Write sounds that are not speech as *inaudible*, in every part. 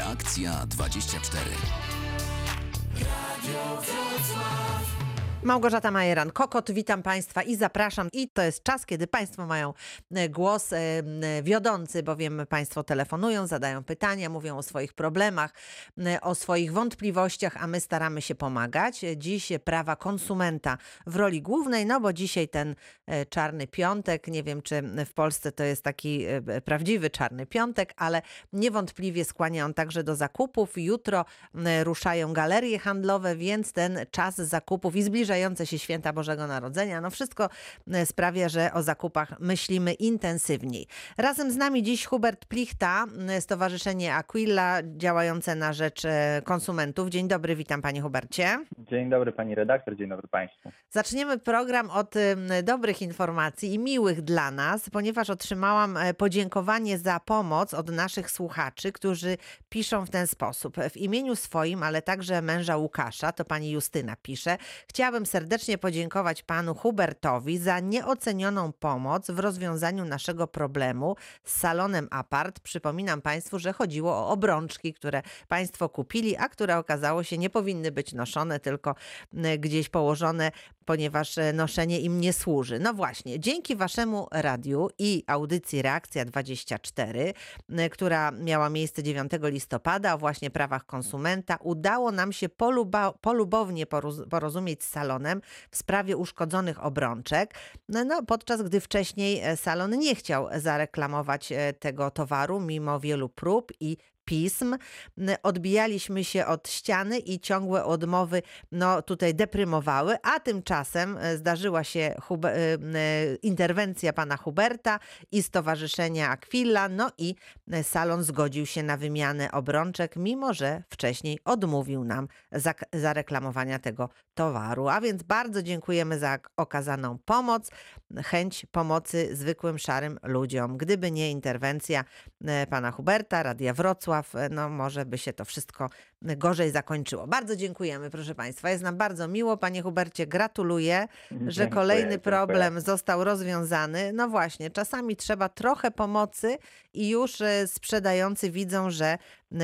Reakcja 24. Małgorzata Majeran-Kokot, witam Państwa i zapraszam. I to jest czas, kiedy Państwo mają e, głos e, m, wiodący, bowiem Państwo telefonują, zadają pytania, mówią o swoich problemach, o swoich wątpliwościach, a my staramy się pomagać. Dziś prawa konsumenta w roli głównej, no bo dzisiaj ten e, czarny piątek, nie wiem czy w Polsce to jest taki e, prawdziwy czarny piątek, ale niewątpliwie skłania on także do zakupów. Jutro ruszają galerie handlowe, więc ten czas zakupów i zbliżające się święta Bożego Narodzenia, no wszystko e, sprawia, że o zakupach myślimy intensywniej. Razem z nami dziś Hubert Plichta, Stowarzyszenie Aquila, działające na rzecz e, konsumentów. Dzień dobry, witam Panie Hubercie. Dzień dobry pani redaktor, dzień dobry państwu. Zaczniemy program od dobrych informacji i miłych dla nas, ponieważ otrzymałam e, podziękowanie za pomoc od naszych słuchaczy, którzy piszą w ten sposób. W imieniu swoim, ale także męża Łukasza, to pani Justyna pisze, chciałabym serdecznie podziękować panu Hubertowi za nieocenioną pomoc w rozwiązaniu naszego problemu z salonem apart. Przypominam państwu, że chodziło o obrączki, które państwo kupili, a które okazało się nie powinny być noszone, tylko m, gdzieś położone ponieważ e, noszenie im nie służy. No właśnie, dzięki waszemu radiu i audycji Reakcja 24, m, która miała miejsce 9 listopada o właśnie prawach konsumenta, udało nam się poluba, polubownie poroz- porozumieć z salonem w sprawie uszkodzonych obrączek, no, no, podczas gdy wcześniej e, salon nie chciał zareklamować e, tego towaru mimo wielu prób i pism. Odbijaliśmy się od ściany i ciągłe odmowy no, tutaj deprymowały, a tymczasem e, zdarzyła się e, interwencja pana Huberta i Stowarzyszenia Aquila, no i e, salon zgodził się na wymianę obrączek, mimo że wcześniej odmówił nam zareklamowania tego towaru. A więc bardzo dziękujemy za okazaną pomoc, chęć pomocy zwykłym szarym ludziom. Gdyby nie interwencja pana Huberta, Radia Wrocław, e, no może by się to wszystko gorzej zakończyło. Bardzo dziękujemy, proszę państwa. Jest nam bardzo miło. Panie Hubercie, gratuluję, że Dziękuję, kolejny dziękuję. problem został rozwiązany. No właśnie, czasami trzeba trochę pomocy i już e, sprzedający widzą, że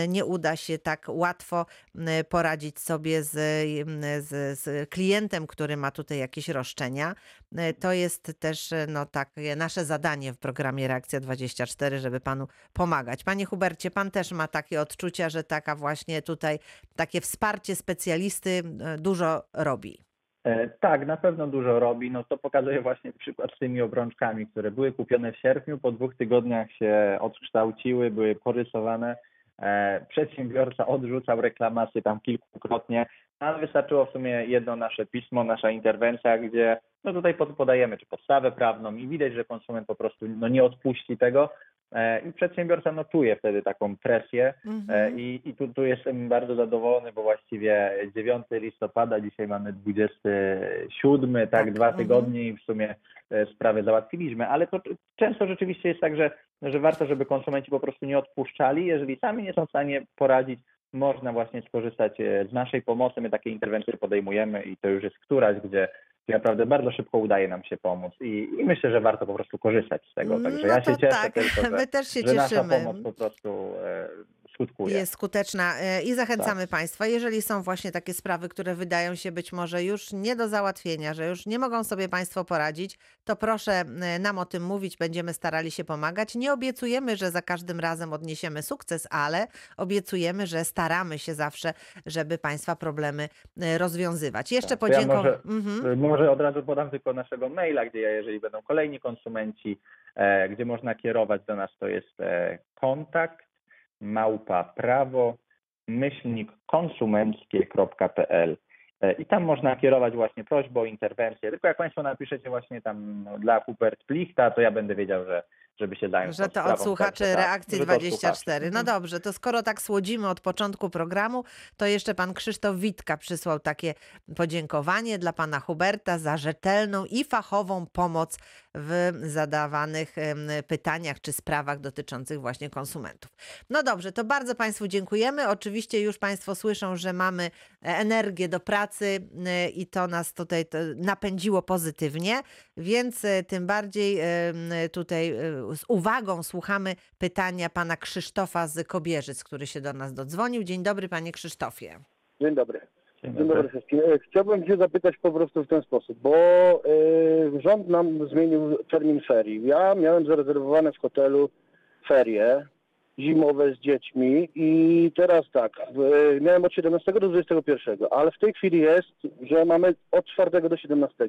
nie uda się tak łatwo poradzić sobie z, z, z klientem, który ma tutaj jakieś roszczenia. E, To jest też e, no, takie nasze zadanie w programie Reakcja 24, żeby panu pomagać. Panie Hubercie, pan też ma takie odczucia, że taka właśnie tutaj takie wsparcie specjalisty e, dużo robi. E, Tak, na pewno dużo robi. No to pokazuje właśnie przykład z tymi obrączkami, które były kupione w sierpniu, po dwóch tygodniach się odkształciły, były porysowane. E, Przedsiębiorca odrzucał reklamację tam kilkukrotnie, ale wystarczyło w sumie jedno nasze pismo, nasza interwencja, gdzie no tutaj pod- podajemy czy podstawę prawną i widać, że konsument po prostu no nie odpuści tego i przedsiębiorca no czuje wtedy taką presję. E, Mhm. I, i tu, tu jestem bardzo zadowolony, bo właściwie 9 listopada, dzisiaj mamy 27, tak, Tak, dwa mhm. tygodnie i w sumie e, sprawę załatwiliśmy, ale to często rzeczywiście jest tak, że, że warto, żeby konsumenci po prostu nie odpuszczali. Jeżeli sami nie są w stanie poradzić, można właśnie skorzystać e, z naszej pomocy. My takie interwencje podejmujemy i to już jest któraś, gdzie gdzie naprawdę bardzo szybko udaje nam się pomóc i, i myślę, że warto po prostu korzystać z tego. Także no ja się cieszę tak, tylko, że, my też się że nasza cieszymy. pomoc po prostu e, skutkuje. Jest skuteczna e, i zachęcamy Państwa, jeżeli są właśnie takie sprawy, które wydają się być może już nie do załatwienia, że już nie mogą sobie Państwo poradzić, to proszę e, nam o tym mówić, będziemy starali się pomagać. Nie obiecujemy, że za każdym razem odniesiemy sukces, ale obiecujemy, że staramy się zawsze, żeby Państwa problemy e, rozwiązywać. Jeszcze Tak, to ja podziękować. może- Mhm. Może od razu podam tylko naszego maila, gdzie ja, jeżeli będą kolejni konsumenci, e, gdzie można kierować do nas, to jest e, kontakt małpa prawo myślnik konsumenckie.pl E, i tam można kierować właśnie prośbę o interwencję. Tylko jak Państwo napiszecie właśnie tam no, dla Hubert Plichta, to ja będę wiedział, że żeby się zająć Że to od słuchaczy tak, Reakcji że to od 24. No słuchaczy. dobrze, to skoro tak słodzimy od początku programu, to jeszcze pan Krzysztof Witka przysłał takie podziękowanie dla pana Huberta za rzetelną i fachową pomoc w zadawanych pytaniach czy sprawach dotyczących właśnie konsumentów. No dobrze, to bardzo państwu dziękujemy. Oczywiście już państwo słyszą, że mamy e, energię do pracy e, i to nas tutaj napędziło pozytywnie, więc e, tym bardziej tutaj z uwagą słuchamy pytania pana Krzysztofa z Kobierzyc, który się do nas dodzwonił. Dzień dobry, panie Krzysztofie. Dzień dobry. Dzień Dzień dobry wszystkim. E, Chciałbym się zapytać po prostu w ten sposób, bo e, rząd nam zmienił termin ferii. Ja miałem zarezerwowane w hotelu ferie zimowe z dziećmi i teraz tak, w, miałem od 17 do 21, ale w tej chwili jest, że mamy od 4 do 17.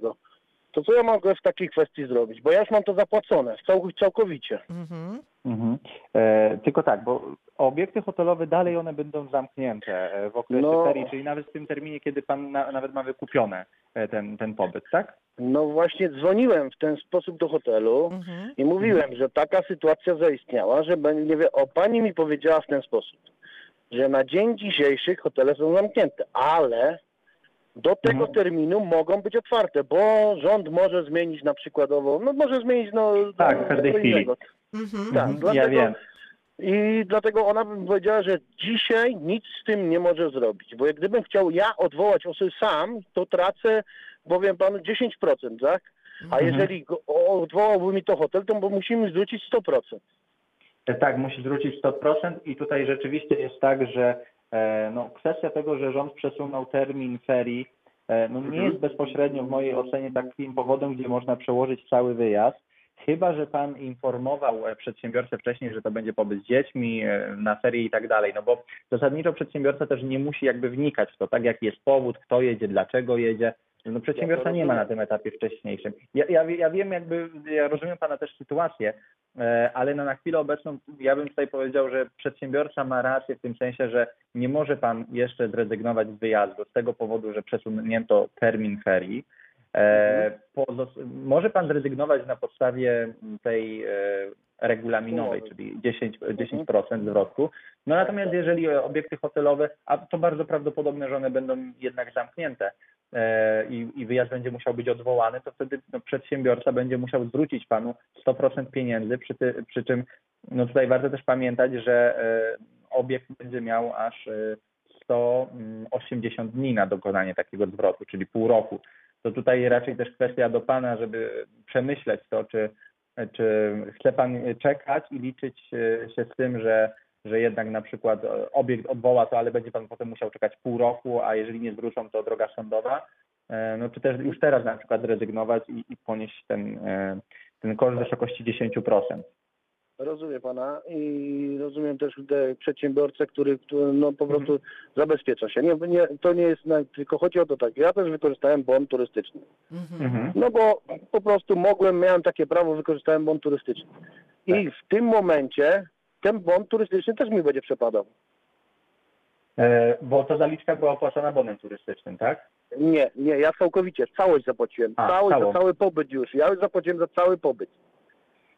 To co ja mogę w takiej kwestii zrobić? Bo ja już mam to zapłacone cał, całkowicie. Mhm. Mhm. E, tylko tak, bo obiekty hotelowe dalej one będą zamknięte e, w okresie No. ferii, czyli nawet w tym terminie, kiedy pan na, nawet ma wykupione e, ten, ten pobyt, tak? No właśnie dzwoniłem w ten sposób do hotelu. Mhm. I mówiłem, że taka sytuacja zaistniała, że nie wie, o pani mi powiedziała w ten sposób, że na dzień dzisiejszy hotele są zamknięte, ale do tego Mhm. terminu mogą być otwarte, bo rząd może zmienić na przykładowo, no może zmienić no Tak, w no, każdej chwili. innego. Mhm. Tak, Mhm, dlatego, Ja wiem. I dlatego ona by powiedziała, że dzisiaj nic z tym nie może zrobić, bo jak gdybym chciał ja odwołać osoby sam, to tracę, powiem panu, 10%, tak? A Mhm. jeżeli go- odwołałby mi to hotel, to bo musimy zwrócić 100%. E, Tak, musi zwrócić 100% i tutaj rzeczywiście jest tak, że no, kwestia tego, że rząd przesunął termin ferii, e, no, nie Mhm. jest bezpośrednio w mojej ocenie takim powodem, gdzie można przełożyć cały wyjazd. Chyba, że pan informował e, przedsiębiorcę wcześniej, że to będzie pobyt z dziećmi e, na ferie i tak dalej, no bo zasadniczo przedsiębiorca też nie musi jakby wnikać w to, tak jaki jest powód, kto jedzie, dlaczego jedzie. No przedsiębiorca nie ma na tym etapie wcześniejszym. Ja, ja, ja wiem jakby, ja rozumiem pana też sytuację, e, ale no na chwilę obecną ja bym tutaj powiedział, że przedsiębiorca ma rację w tym sensie, że nie może pan jeszcze zrezygnować z wyjazdu z tego powodu, że przesunięto termin ferii. E, pozos- może pan zrezygnować na podstawie tej e, regulaminowej, czyli 10%, 10% zwrotku. No natomiast jeżeli e, obiekty hotelowe, a to bardzo prawdopodobne, że one będą jednak zamknięte i, i wyjazd będzie musiał być odwołany, to wtedy no, przedsiębiorca będzie musiał zwrócić panu 100% pieniędzy, przy, ty, przy czym no tutaj warto też pamiętać, że e, obiekt będzie miał aż e, 180 dni na dokonanie takiego zwrotu, czyli pół roku. To tutaj raczej też kwestia do pana, żeby przemyśleć to, czy, czy chce pan czekać i liczyć e, się z tym, że, że jednak na przykład e, obiekt odwoła to, ale będzie pan potem musiał czekać pół roku, a jeżeli nie zwrócą, to droga sądowa. E, No czy też już teraz na przykład zrezygnować i, i ponieść ten, e, ten koszt w wysokości 10%. Rozumiem pana i rozumiem też te przedsiębiorcę, który, no po prostu zabezpiecza się. Nie, nie, to nie jest, na, tylko chodzi o to tak, ja też wykorzystałem bon turystyczny. Mhm. Mhm. No bo po prostu mogłem, miałem takie prawo, wykorzystałem bon turystyczny. I w tym momencie ten bon turystyczny też mi będzie przepadał. E, Bo ta zaliczka była opłacona bonem turystycznym, tak? Nie, nie, ja całkowicie, całość zapłaciłem. A, całość całą. za cały pobyt już. Ja już zapłaciłem za cały pobyt.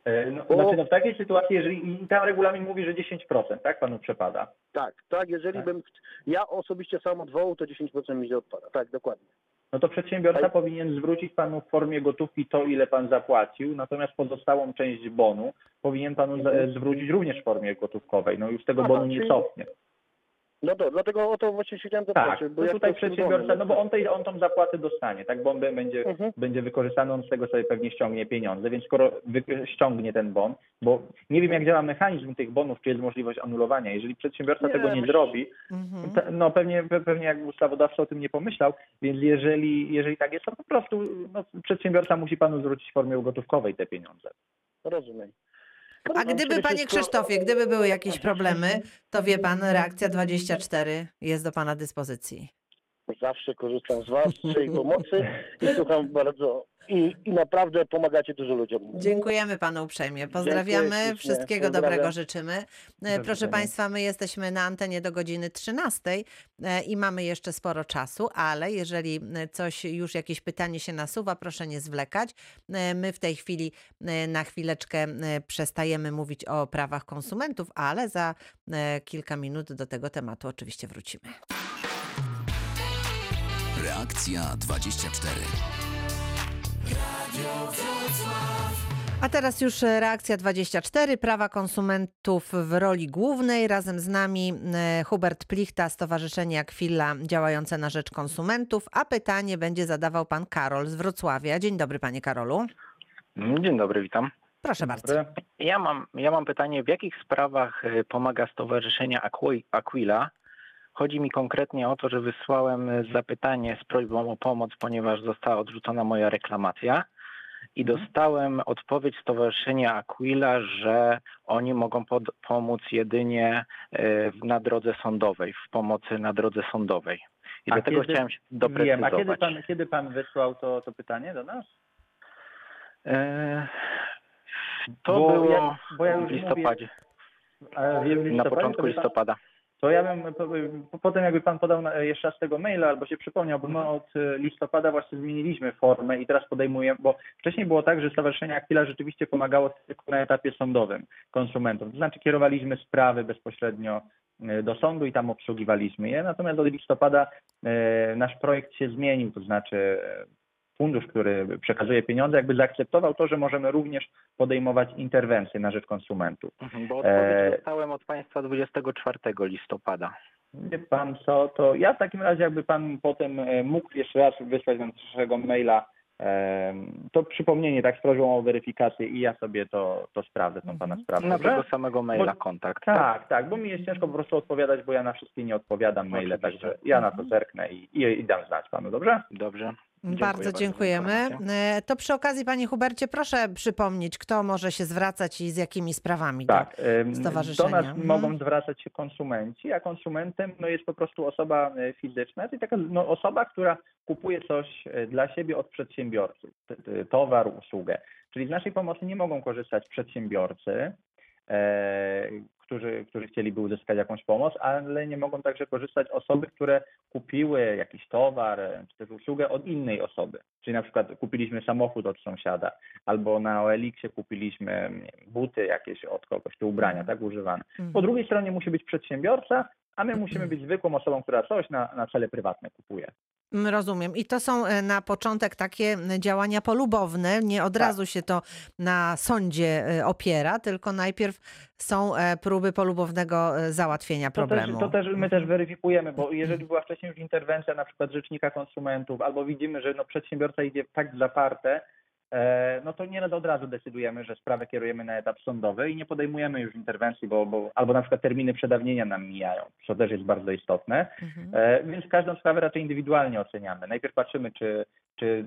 E, No, Bo- znaczy no w takiej sytuacji, jeżeli tam regulamin mówi, że 10%, tak panu przepada. Tak, tak, jeżeli Tak. bym, ja osobiście sam odwołał, to 10% mi się odpada. Tak, dokładnie. No to przedsiębiorca powinien zwrócić panu w formie gotówki to, ile pan zapłacił, natomiast pozostałą część bonu powinien panu Mhm. zwrócić również w formie gotówkowej. No już tego Aha, bonu nie cofnie. No to, dlatego o to właśnie się chciałem Tak, zapytać. bo no jak tutaj to tym przedsiębiorca, no bo on, tej, on tą zapłatę dostanie, tak, bon be- będzie, Mhm. będzie wykorzystany, on z tego sobie pewnie ściągnie pieniądze, więc skoro wy, ściągnie ten bon, bo nie wiem jak działa mechanizm tych bonów, czy jest możliwość anulowania, jeżeli przedsiębiorca Nie, tego nie myślę- zrobi, Mhm. Pe- No pewnie, pe- pewnie jak ustawodawca o tym nie pomyślał, więc jeżeli, jeżeli tak jest, to po prostu no, przedsiębiorca musi panu zwrócić w formie gotówkowej te pieniądze. Rozumiem. A gdyby, panie Krzysztofie, gdyby były jakieś problemy, to wie pan, reakcja 24 jest do pana dyspozycji. Zawsze korzystam z waszej pomocy i słucham bardzo i, i naprawdę pomagacie dużo ludziom. Dziękujemy panu uprzejmie. Pozdrawiamy, ślicznie. wszystkiego Pozdrawiam. dobrego życzymy. E, Proszę państwa, my jesteśmy na antenie do godziny 13 e, i mamy jeszcze sporo czasu, ale jeżeli e, coś już jakieś pytanie się nasuwa, proszę nie zwlekać. My w tej chwili na chwileczkę przestajemy mówić o prawach konsumentów, ale za kilka minut do tego tematu oczywiście wrócimy. Reakcja 24. A teraz już e, reakcja 24. Prawa konsumentów w roli głównej. Razem z nami e, Hubert Plichta, Stowarzyszenie Aquila działające na rzecz konsumentów. A pytanie będzie zadawał pan Karol z Wrocławia. Dzień dobry, panie Karolu. Dzień dobry, witam. Proszę bardzo. Ja mam, ja mam pytanie, w jakich sprawach y, pomaga Stowarzyszenie Aqui- Aquila? Chodzi mi konkretnie o to, że wysłałem y, zapytanie z prośbą o pomoc, ponieważ została odrzucona moja reklamacja i Mhm. dostałem odpowiedź Stowarzyszenia Aquila, że oni mogą pod, pomóc jedynie w- na drodze sądowej, w pomocy na drodze sądowej. I A dlatego kiedy- chciałem się Wiem, doprecyzować. a kiedy pan, kiedy pan wysłał to, to pytanie do nas? E, To Bo było ja- bo ja w listopadzie, A w listopadzie na początku listopada. To ja bym po, po, potem jakby pan podał jeszcze raz tego maila albo się przypomniał, bo my Mhm. od e, listopada właśnie zmieniliśmy formę i teraz podejmujemy, bo wcześniej było tak, że Stowarzyszenie Aquila rzeczywiście pomagało tylko na etapie sądowym konsumentom. To znaczy kierowaliśmy sprawy bezpośrednio e, do sądu i tam obsługiwaliśmy je. Natomiast od listopada e, nasz projekt się zmienił, to znaczy fundusz, który przekazuje pieniądze, jakby zaakceptował to, że możemy również podejmować interwencje na rzecz konsumentów. Mhm, Bo odpowiedź E, dostałem od Państwa 24 listopada. Wie pan co, to ja w takim razie jakby pan potem e, mógł jeszcze raz wysłać nam naszego maila e, to przypomnienie tak z prośbą o weryfikację i ja sobie to, to sprawdzę, tą pana sprawę. Na tego samego maila Bo- kontakt. Tak, tak, bo mi jest ciężko po prostu odpowiadać, bo ja na wszystkie nie odpowiadam maile, Oczywiście. także ja na to zerknę i, i, i dam znać panu, dobrze? Dobrze. Bardzo bardzo dziękujemy. informację. E, To przy okazji, panie Hubercie, proszę przypomnieć, kto może się zwracać i z jakimi sprawami. Tak. Do stowarzyszenia. nas Mhm. mogą zwracać się konsumenci, a konsumentem no, jest po prostu osoba e, fizyczna, czyli taka no, osoba, która kupuje coś e, dla siebie od przedsiębiorcy, towar, usługę. Czyli z naszej pomocy nie mogą korzystać przedsiębiorcy, którzy, którzy chcieliby uzyskać jakąś pomoc, ale nie mogą także korzystać osoby, które kupiły jakiś towar e, czy też usługę od innej osoby. Czyli na przykład kupiliśmy samochód od sąsiada, albo na OLX-ie kupiliśmy buty jakieś od kogoś, czy ubrania, tak, używane. Mhm. Po drugiej stronie musi być przedsiębiorca, a my musimy być zwykłą osobą, która coś na, na cele prywatne kupuje. Mm, Rozumiem. I to są e, na początek takie m, działania polubowne. Nie od Tak. razu się to na sądzie e, opiera, tylko najpierw są e, próby polubownego załatwienia To też, problemu. to też my Mhm. też weryfikujemy, bo jeżeli była wcześniej już interwencja na przykład rzecznika konsumentów, albo widzimy, że no przedsiębiorca idzie tak zaparte, no to nie od razu decydujemy, że sprawę kierujemy na etap sądowy i nie podejmujemy już interwencji, bo, bo albo na przykład terminy przedawnienia nam mijają, co też jest bardzo istotne. Mhm. E, Więc każdą sprawę raczej indywidualnie oceniamy. Najpierw patrzymy, czy, czy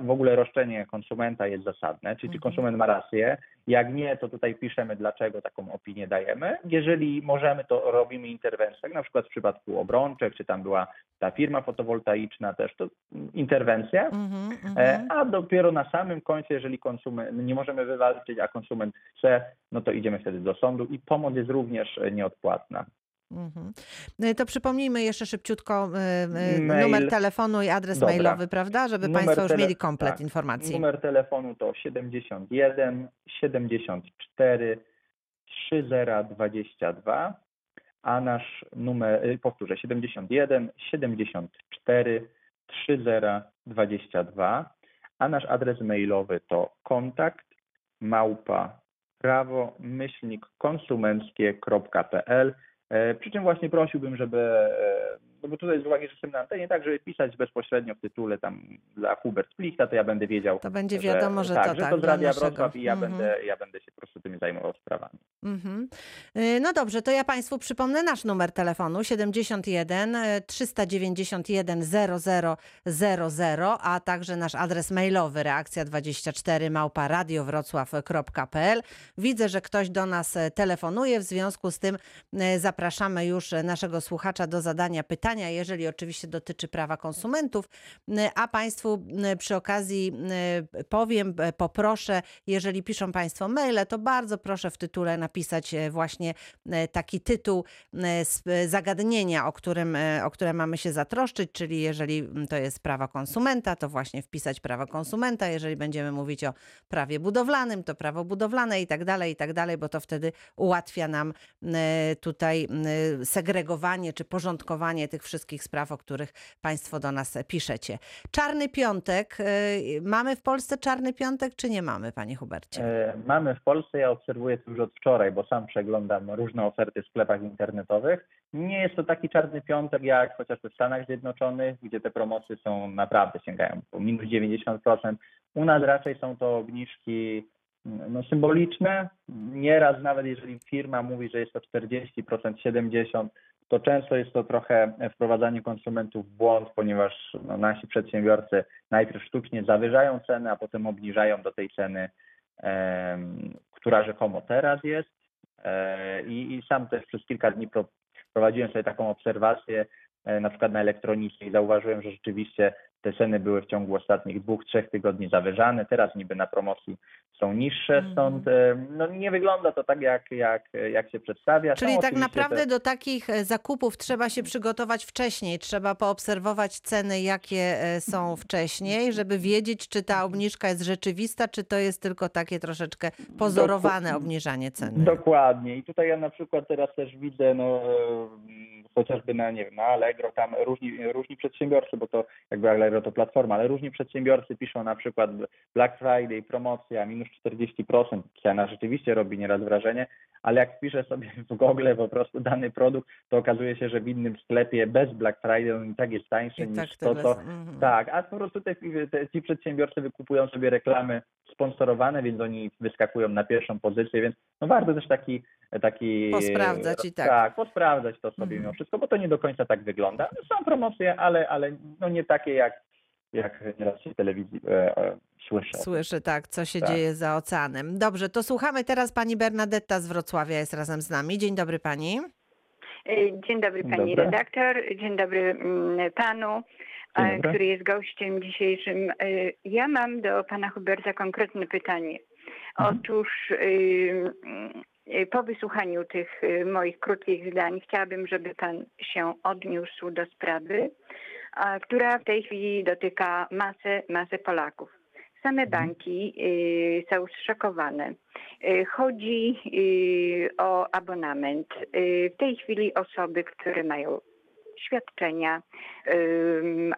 w ogóle roszczenie konsumenta jest zasadne, czy, czy Mhm. konsument ma rację. Jak nie, to tutaj piszemy, dlaczego taką opinię dajemy. Jeżeli możemy, to robimy interwencję, jak na przykład w przypadku obrączek, czy tam była ta firma fotowoltaiczna też, to interwencja. Mhm, E, mhm. A dopiero na samym końcu, jeżeli konsument nie możemy wywalczyć, a konsument chce, no to idziemy wtedy do sądu i pomoc jest również nieodpłatna. Mhm. No To przypomnijmy jeszcze szybciutko e, e, Mail. numer telefonu i adres Dobra. mailowy, prawda? Żeby Numer Państwo już mieli komplet tak. informacji. Numer telefonu to 71 74 3022, a nasz numer, y, powtórzę, 71 74 3022, a nasz adres mailowy to kontakt małpa prawo myślnik konsumenckie.pl. E, Przy czym właśnie prosiłbym, żeby, e, no bo tutaj z uwagi, że jestem na antenie, tak, żeby pisać bezpośrednio w tytule tam dla Hubert Plichta, to ja będę wiedział, To będzie wiadomo, że tak, to że tak. to z Radia naszego. Wrocław i ja, Mhm. będę, ja będę się po prostu tym zajmował sprawami. Mhm. Y, No dobrze, to ja Państwu przypomnę nasz numer telefonu 71 y, 391 0000, a także nasz adres mailowy reakcja24 małpa radiowrocław.pl. Widzę, że ktoś do nas e, telefonuje, w związku z tym e, zapraszamy już naszego słuchacza do zadania pytania, jeżeli oczywiście dotyczy prawa konsumentów, a Państwu przy okazji powiem, e, poproszę, jeżeli piszą Państwo maile, to bardzo proszę w tytule napisać e, właśnie e, taki tytuł zagadnienia, o, którym, o które mamy się zatroszczyć, czyli jeżeli to jest prawa konsumenta, to właśnie wpisać prawa konsumenta, jeżeli będziemy mówić o prawie budowlanym, to prawo budowlane i tak dalej, i tak dalej, bo to wtedy ułatwia nam tutaj segregowanie czy porządkowanie tych wszystkich spraw, o których Państwo do nas piszecie. Czarny piątek. e, Mamy w Polsce czarny piątek, czy nie mamy, Panie Hubercie? E, Mamy w Polsce, ja obserwuję to już od wczoraj, bo sam przeglądam różne oferty w sklepach internetowych. Nie jest to taki czarny piątek jak chociażby w Stanach Zjednoczonych, gdzie te promocje są naprawdę sięgają po minus 90%. U nas raczej są to obniżki no, symboliczne. Nieraz nawet jeżeli firma mówi, że jest to 40%, 70%, to często jest to trochę wprowadzanie konsumentów w błąd, ponieważ no, nasi przedsiębiorcy najpierw sztucznie zawyżają cenę, a potem obniżają do tej ceny, em, która rzekomo teraz jest. E, I, I sam też przez kilka dni pro, prowadziłem sobie taką obserwację, e, na przykład na elektronice i zauważyłem, że rzeczywiście te ceny były w ciągu ostatnich dwóch, trzech tygodni zawyżane. Teraz niby na promocji są niższe, Mhm. stąd e, no, nie wygląda to tak, jak, jak, jak się przedstawia. Są Czyli tak naprawdę te- do takich e, zakupów trzeba się przygotować wcześniej, trzeba poobserwować ceny, jakie e, są wcześniej, żeby wiedzieć, czy ta obniżka jest rzeczywista, czy to jest tylko takie troszeczkę pozorowane obniżanie ceny. Dokładnie. I tutaj ja na przykład teraz też widzę, no chociażby na, nie wiem, na Allegro, tam różni, różni przedsiębiorcy, bo to jakby Allegro to platforma, ale różni przedsiębiorcy piszą na przykład Black Friday, promocja, minus 40%. Cena rzeczywiście robi nieraz wrażenie, ale jak wpiszę sobie w Google po prostu dany produkt, to okazuje się, że w innym sklepie bez Black Friday on i tak jest tańszy I niż tak to, co mhm. tak, a po prostu te, te, ci przedsiębiorcy wykupują sobie reklamy sponsorowane, więc oni wyskakują na pierwszą pozycję, więc no warto też taki taki Posprawdzać i tak. Tak, posprawdzać to sobie Mhm. mimo wszystko, bo to nie do końca tak wygląda. Są promocje, ale, ale no nie takie jak, jak nieraz się w telewizji e, e, słyszę. Słyszę tak, co się Tak. dzieje za oceanem. Dobrze, to słuchamy teraz pani Bernadetta z Wrocławia jest razem z nami. Dzień dobry pani. E, Dzień dobry Dzień pani dobry. redaktor, dzień dobry mm, panu, Dzień e, dobry. który jest gościem dzisiejszym. E, Ja mam do pana Huberta konkretne pytanie. Mhm. Otóż y, y, po wysłuchaniu tych y, moich krótkich zdań chciałabym, żeby pan się odniósł do sprawy, która w tej chwili dotyka masę, masę Polaków. Same Mhm. banki y, są zszokowane. Y, Chodzi y, o abonament. W tej chwili osoby, które mają świadczenia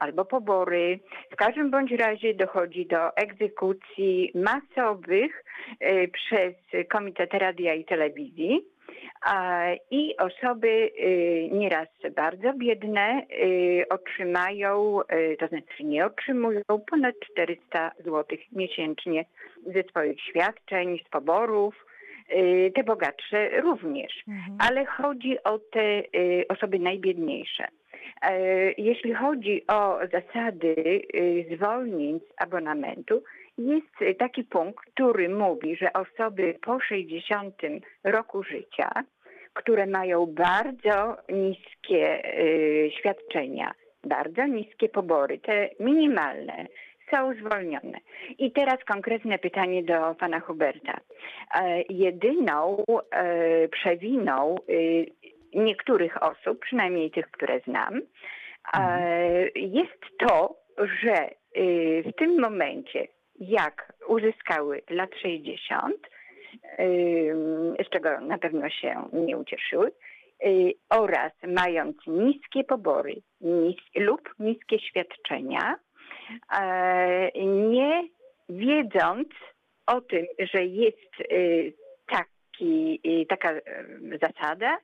albo pobory. W każdym bądź razie dochodzi do egzekucji masowych przez Komitet Radia i Telewizji. I osoby y, nieraz bardzo biedne y, otrzymają, y, to znaczy nie otrzymują ponad 400 zł miesięcznie ze swoich świadczeń, z poborów. Te bogatsze również ale chodzi o te osoby najbiedniejsze. E, Jeśli chodzi o zasady zwolnień z abonamentu, jest y, taki punkt, który mówi, że osoby po 60 roku życia, które mają bardzo niskie y, świadczenia, bardzo niskie pobory, te minimalne, są zwolnione. I teraz konkretne pytanie do pana Huberta. E, Jedyną e, przewiną y, niektórych osób, przynajmniej tych, które znam, e, jest to, że y, w tym momencie, jak uzyskały lat 60, ym, z czego na pewno się nie ucieszyły, y, oraz mając niskie pobory nis, lub niskie świadczenia, e, nie wiedząc o tym, że jest y, taki, y, taka zasada,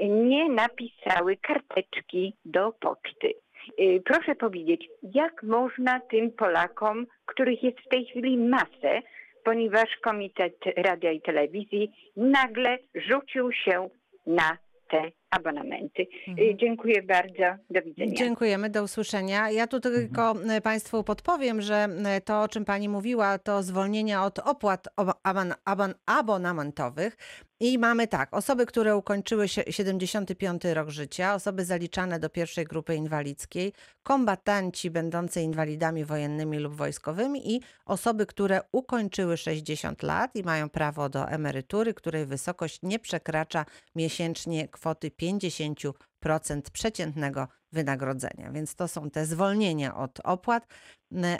nie napisały karteczki do poczty. Y, Proszę powiedzieć, jak można tym Polakom, których jest w tej chwili masę, ponieważ Komitet Radia i Telewizji nagle rzucił się na te abonamenty. Y, Dziękuję bardzo. Do widzenia. Dziękujemy, do usłyszenia. Ja tu tylko e, Państwu podpowiem, że e, to, o czym Pani mówiła, to zwolnienia od opłat oba- abon, abon, abonamentowych. I mamy tak, osoby, które ukończyły się- 75 rok życia, osoby zaliczane do pierwszej grupy inwalidzkiej, kombatanci będący inwalidami wojennymi lub wojskowymi i osoby, które ukończyły 60 lat i mają prawo do emerytury, której wysokość nie przekracza miesięcznie kwoty 50% przeciętnego wynagrodzenia. Więc to są te zwolnienia od opłat,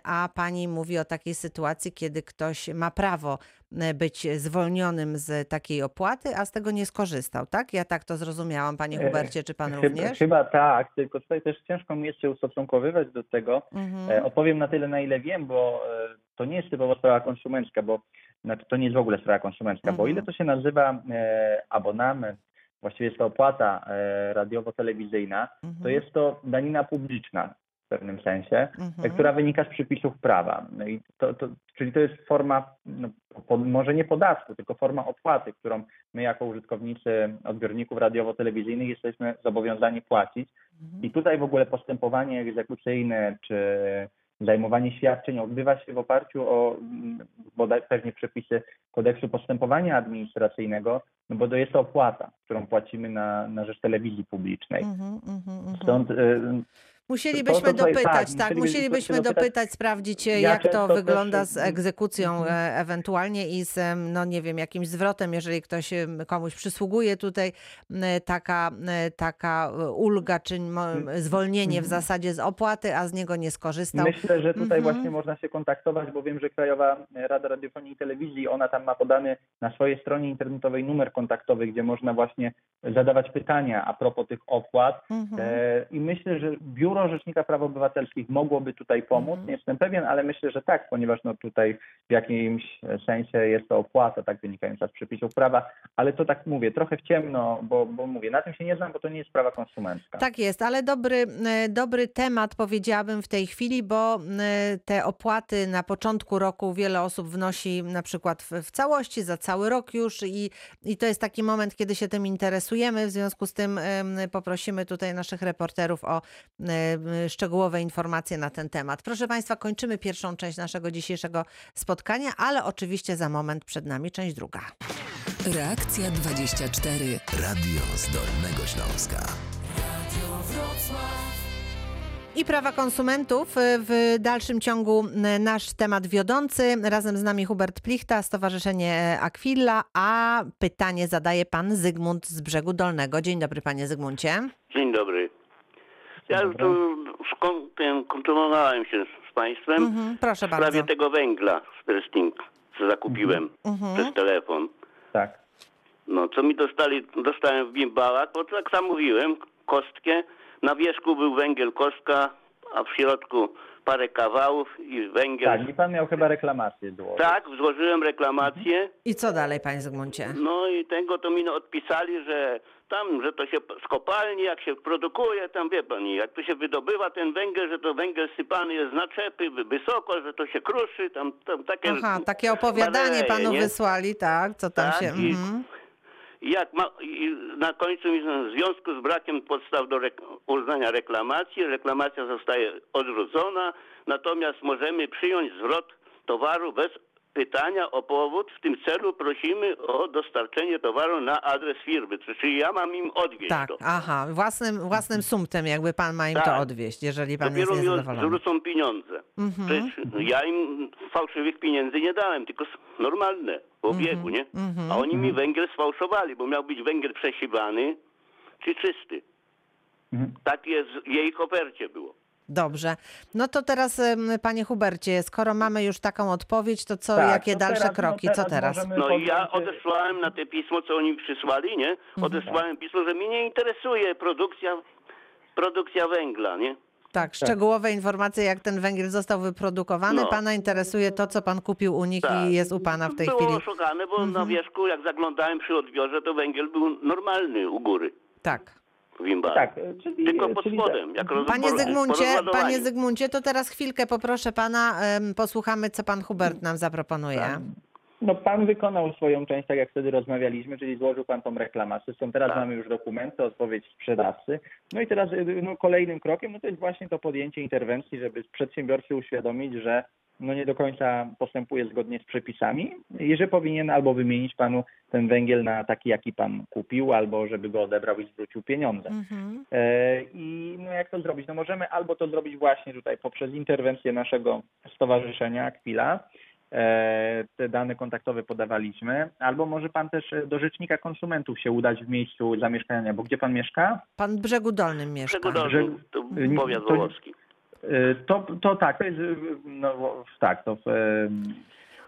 a pani mówi o takiej sytuacji, kiedy ktoś ma prawo być zwolnionym z takiej opłaty, a z tego nie skorzystał, tak? Ja tak to zrozumiałam, panie Hubercie, czy pan Chyba, również? chyba tak, tylko tutaj też ciężko mi się ustosunkowywać do tego. Mhm. E, Odpowiem na tyle, na ile wiem, bo e, to nie jest typowo sprawa konsumencka, bo znaczy to nie jest w ogóle sprawa konsumencka, bo Mhm. ile to się nazywa e, abonament, właściwie jest to opłata e, radiowo-telewizyjna, to Mhm. jest to danina publiczna. w pewnym sensie, Mhm. która wynika z przepisów prawa. No i to, to, czyli to jest forma, no, po, może nie podatku, tylko forma opłaty, którą my jako użytkownicy odbiorników radiowo-telewizyjnych jesteśmy zobowiązani płacić. I tutaj w ogóle postępowanie egzekucyjne czy zajmowanie świadczeń odbywa się w oparciu o mm, bodaj pewnie przepisy kodeksu postępowania administracyjnego, no bo to jest to opłata, którą płacimy na, na rzecz telewizji publicznej. Mhm, mhm, mhm. Stąd y, Musielibyśmy to tutaj- dopytać, tak, tak, musielibyśmy dopytać. sprawdzić, e, Ja jak to często też- wygląda z egzekucją Mhm. e, ewentualnie i z, no nie wiem, jakimś zwrotem, jeżeli ktoś komuś przysługuje tutaj m, taka, e, taka e, ulga, czy zwolnienie w Mhm. zasadzie z opłaty, a z niego nie skorzystał. Myślę, że tutaj Mhm. właśnie można się kontaktować, bo wiem, że Krajowa Rada Radiofonii i Telewizji, ona tam ma podany na swojej stronie internetowej numer kontaktowy, gdzie można właśnie zadawać pytania a propos tych opłat. Mhm. E, I myślę, że Biuro Rzecznika Praw Obywatelskich mogłoby tutaj pomóc. Mhm. Nie jestem pewien, ale myślę, że tak, ponieważ no tutaj w jakimś sensie jest to opłata, tak wynikająca z przepisów prawa, ale to tak mówię, trochę w ciemno, bo, bo mówię, na tym się nie znam, bo to nie jest sprawa konsumencka. Tak jest, ale dobry, e, dobry temat powiedziałabym w tej chwili, bo e, te opłaty na początku roku wiele osób wnosi na przykład w, w całości za cały rok już i, i to jest taki moment, kiedy się tym interesujemy. W związku z tym poprosimy tutaj naszych reporterów o e, szczegółowe informacje na ten temat. Proszę Państwa, kończymy pierwszą część naszego dzisiejszego spotkania, ale oczywiście za moment przed nami część druga. Reakcja 24. Radio z Dolnego Śląska. I prawa konsumentów. y, W dalszym ciągu y, nasz temat wiodący. Razem z nami Hubert Plichta, Stowarzyszenie Aquila, a pytanie zadaje pan Zygmunt z Brzegu Dolnego. Dzień dobry, panie Zygmuncie. Dzień dobry. Ja już tu skon- ten, kontynuowałem się z państwem Mhm, proszę w sprawie bardzo. tego węgla z Persting, co zakupiłem Mhm. przez telefon. Tak. No, co mi dostali, dostałem w bimbałach, bo tak sam mówiłem, kostkę. Na wierzchu był węgiel kostka, a w środku parę kawałów i węgiel. Tak, i pan miał chyba reklamację złożyć. Tak, złożyłem reklamację. I co dalej, panie Zygmuncie? No i tego to mi odpisali, że tam, że to się z kopalni, jak się produkuje, tam wie pani, jak to się wydobywa ten węgiel, że to węgiel sypany jest z naczepy wy- wysoko, że to się kruszy, tam, tam takie... Aha, takie opowiadanie panu nie? wysłali, tak? Co tam Tak, się... i- Mhm. Jak ma, i na końcu w związku z brakiem podstaw do rek- uznania reklamacji, reklamacja zostaje odrzucona, natomiast możemy przyjąć zwrot towaru bez pytania o powód. W tym celu prosimy o dostarczenie towaru na adres firmy. Czy- Czyli ja mam im odwieźć Tak, to. aha, własnym, własnym sumtem jakby pan ma im to Tak. odwieźć, jeżeli pan Dopiero jest niezadowolony. zwrócą pieniądze. Mhm. Przecież ja im fałszywych pieniędzy nie dałem, tylko normalne, po obiegu, nie? mhm. A oni mi węgiel sfałszowali, bo miał być węgiel przesiewany czy czysty. Mhm. Tak jest w jej kopercie było. Dobrze. No to teraz, panie Hubercie, skoro mamy już taką odpowiedź, to co, Tak, jakie to dalsze teraz- no kroki? Co teraz? możemy No i ja podjąć- odesłałem na te pismo, co oni mi przysłali, nie? Mhm. Odesłałem pismo, że mnie nie interesuje produkcja, produkcja węgla, nie? Tak, szczegółowe informacje, jak ten węgiel został wyprodukowany. No. Pana interesuje to, co pan kupił u nich Tak. i jest u pana w tej Było chwili. Mhm. oszukane, bo na wierzchu, jak zaglądałem przy odbiorze, to węgiel był normalny u góry Tak. W Imbarze. Tak, czyli, Tylko pod czyli spodem, jak roz... Panie Zygmuncie, panie Zygmuncie, to teraz chwilkę poproszę pana, posłuchamy, co pan Hubert nam zaproponuje. No pan wykonał swoją część, tak jak wtedy rozmawialiśmy, czyli złożył pan tą reklamację. Stąd teraz Tak. mamy już dokumenty, odpowiedź sprzedawcy. No i teraz y, no, kolejnym krokiem no to jest właśnie to podjęcie interwencji, żeby przedsiębiorcy uświadomić, że no nie do końca postępuje zgodnie z przepisami i że powinien albo wymienić panu ten węgiel na taki, jaki pan kupił, albo żeby go odebrał i zwrócił pieniądze. Mhm. E, I no jak to zrobić? No możemy albo to zrobić właśnie tutaj poprzez interwencję naszego stowarzyszenia Aquila. E, Te dane kontaktowe podawaliśmy, albo może pan też do rzecznika konsumentów się udać w miejscu zamieszkania, bo gdzie pan mieszka? Pan w Brzegu Dolnym mieszka. Przegodolny, Że- to y, powiat wołowski. E, To, to tak, to jest, e, no w- tak, to w,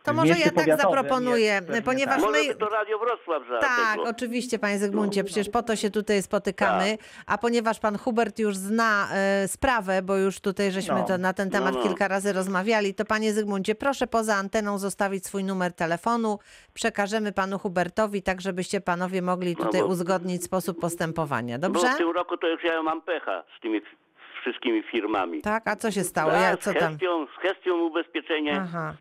To może ja tak zaproponuję, jest ponieważ tak. my- Może to Radio Wrocław za Tak, tego. oczywiście, panie Zygmuncie, przecież po to się tutaj spotykamy. Tak. A ponieważ pan Hubert już zna e, sprawę, bo już tutaj żeśmy No. to, na ten temat No, no. kilka razy rozmawiali, to panie Zygmuncie, proszę poza anteną zostawić swój numer telefonu. Przekażemy panu Hubertowi, tak żebyście panowie mogli No tutaj bo- uzgodnić sposób postępowania. Bo Dobrze? w tym roku to już ja mam pecha z tymi wszystkimi firmami. Tak, a co się stało? Tak, Jak, co z tam? Hestią, z Hestią ubezpieczenie. Aha.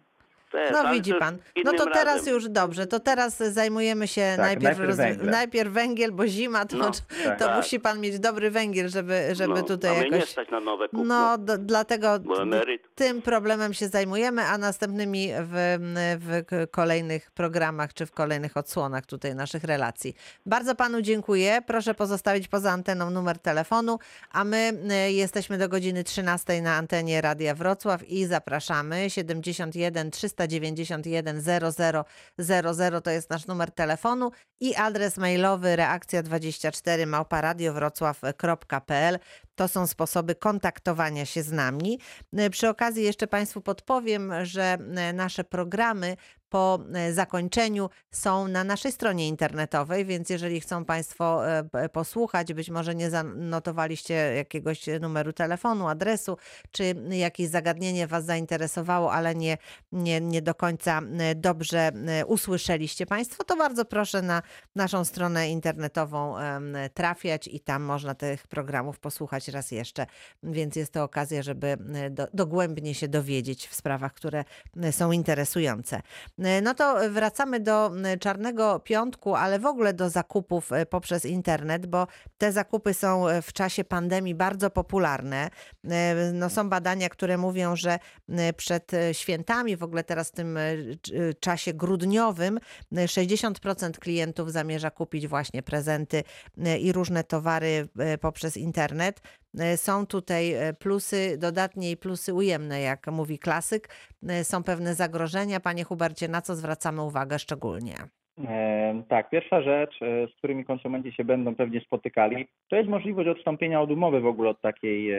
Też, No widzi to pan. No to teraz razem. już dobrze. To teraz zajmujemy się Tak, najpierw, najpierw węglem. najpierw węgiel, bo zima to, No, tak. *laughs* to tak. musi pan mieć dobry węgiel, żeby, żeby no, tutaj mnie nie jakoś. stać na nowe kupno. No, d- dlatego tym problemem się zajmujemy, a następnymi w, w kolejnych programach czy w kolejnych odsłonach tutaj naszych relacji. Bardzo panu dziękuję. Proszę pozostawić poza anteną numer telefonu, a my y, jesteśmy do godziny 13 na antenie Radia Wrocław i zapraszamy 71 391 0000 to jest nasz numer telefonu i adres mailowy reakcja24 małparadiowrocław.pl to są sposoby kontaktowania się z nami. Przy okazji jeszcze Państwu podpowiem, że e, nasze programy po e, zakończeniu są na naszej stronie internetowej, więc jeżeli chcą Państwo e, posłuchać, być może nie zanotowaliście jakiegoś numeru telefonu, adresu, czy jakieś zagadnienie Was zainteresowało, ale nie, nie, nie do końca e, dobrze usłyszeliście Państwo, to bardzo proszę na naszą stronę internetową trafiać i tam można tych programów posłuchać raz jeszcze, więc jest to okazja, żeby do, dogłębnie się dowiedzieć w sprawach, które są interesujące. E, No to wracamy do e, Czarnego Piątku, ale w ogóle do zakupów e, poprzez internet, bo te zakupy są w czasie pandemii bardzo popularne. No są badania, które mówią, że przed świętami, w ogóle teraz w tym czasie grudniowym, e, 60% klientów zamierza kupić właśnie prezenty i różne towary poprzez internet. E, Są tutaj e, plusy dodatnie i plusy ujemne, jak mówi klasyk. E, Są pewne zagrożenia. Panie Hubercie, na co zwracamy uwagę szczególnie? Tak, pierwsza rzecz, z którymi konsumenci się będą pewnie spotykali, to jest możliwość odstąpienia od umowy w ogóle od takiej,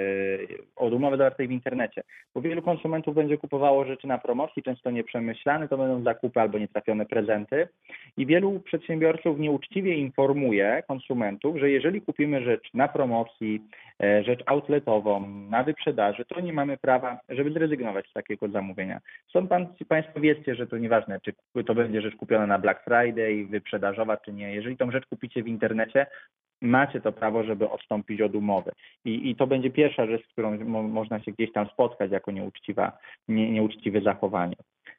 od umowy zawartej w internecie. Bo wielu konsumentów będzie kupowało rzeczy na promocji, często nieprzemyślane, to będą zakupy albo nietrafione prezenty. I wielu przedsiębiorców nieuczciwie informuje konsumentów, że jeżeli kupimy rzecz na promocji, rzecz outletową, na wyprzedaży, to nie mamy prawa, żeby zrezygnować z takiego zamówienia. Są pan, Państwo wiedzcie, że to nieważne, czy to będzie rzecz kupiona na Black Friday, wyprzedażowa, czy nie. Jeżeli tą rzecz kupicie w internecie, macie to prawo, żeby odstąpić od umowy. I, i to będzie pierwsza rzecz, z którą mo, można się gdzieś tam spotkać jako nieuczciwa, nie, nieuczciwe zachowanie.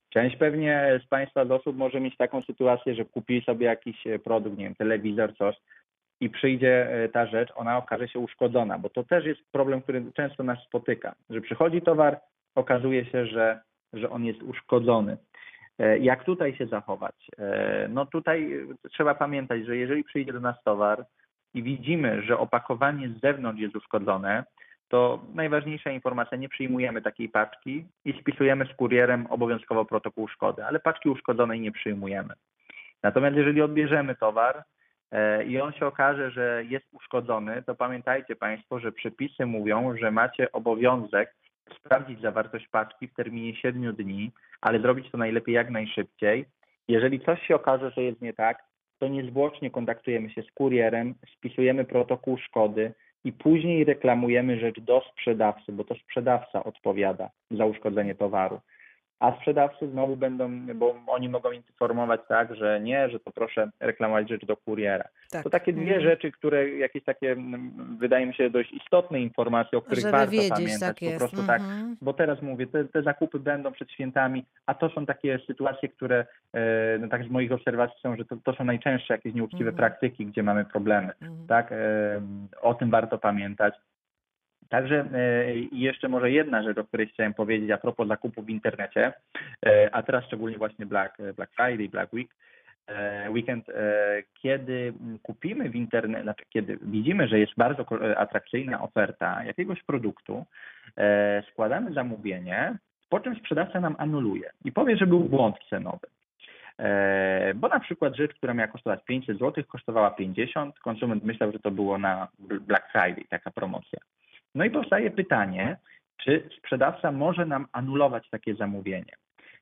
Część pewnie z Państwa z osób może mieć taką sytuację, że kupi sobie jakiś e, produkt, nie wiem, telewizor, coś i przyjdzie e, ta rzecz, ona okaże się uszkodzona, bo to też jest problem, który często nas spotyka, że przychodzi towar, okazuje się, że, że on jest uszkodzony. E, Jak tutaj się zachować? E, No tutaj trzeba pamiętać, że jeżeli przyjdzie do nas towar i widzimy, że opakowanie z zewnątrz jest uszkodzone, to najważniejsza informacja, nie przyjmujemy takiej paczki i spisujemy z kurierem obowiązkowo protokół szkody, ale paczki uszkodzonej nie przyjmujemy. Natomiast jeżeli odbierzemy towar i on się okaże, że jest uszkodzony, to pamiętajcie Państwo, że przepisy mówią, że macie obowiązek sprawdzić zawartość paczki w terminie 7 dni, ale zrobić to najlepiej jak najszybciej. Jeżeli coś się okaże, że jest nie tak, to niezwłocznie kontaktujemy się z kurierem, spisujemy protokół szkody i później reklamujemy rzecz do sprzedawcy, bo to sprzedawca odpowiada za uszkodzenie towaru. A sprzedawcy znowu będą, bo oni mogą informować tak, że nie, że to proszę reklamować rzecz do kuriera. Tak. To takie dwie Mhm. rzeczy, które jakieś takie, mm, wydaje mi się, dość istotne informacje, o których Żeby warto wiedzieć, pamiętać. tak po jest. prostu tak, Mhm. bo teraz mówię, te, te zakupy będą przed świętami, a to są takie sytuacje, które e, no tak z moich obserwacji są, że to, to są najczęstsze jakieś nieuczciwe Mhm. praktyki, gdzie mamy problemy. Mhm. Tak, e, o tym warto pamiętać. Także e, jeszcze może jedna rzecz, o której chciałem powiedzieć a propos zakupów w internecie, e, a teraz szczególnie właśnie Black, Black Friday, Black Week, e, weekend, e, kiedy kupimy w internecie, znaczy kiedy widzimy, że jest bardzo e, atrakcyjna oferta jakiegoś produktu, e, składamy zamówienie, po czym sprzedawca nam anuluje i powie, że był błąd cenowy. E, Bo na przykład rzecz, która miała kosztować 500 zł, kosztowała 50, konsument myślał, że to było na Black Friday, taka promocja. No i powstaje pytanie, czy sprzedawca może nam anulować takie zamówienie?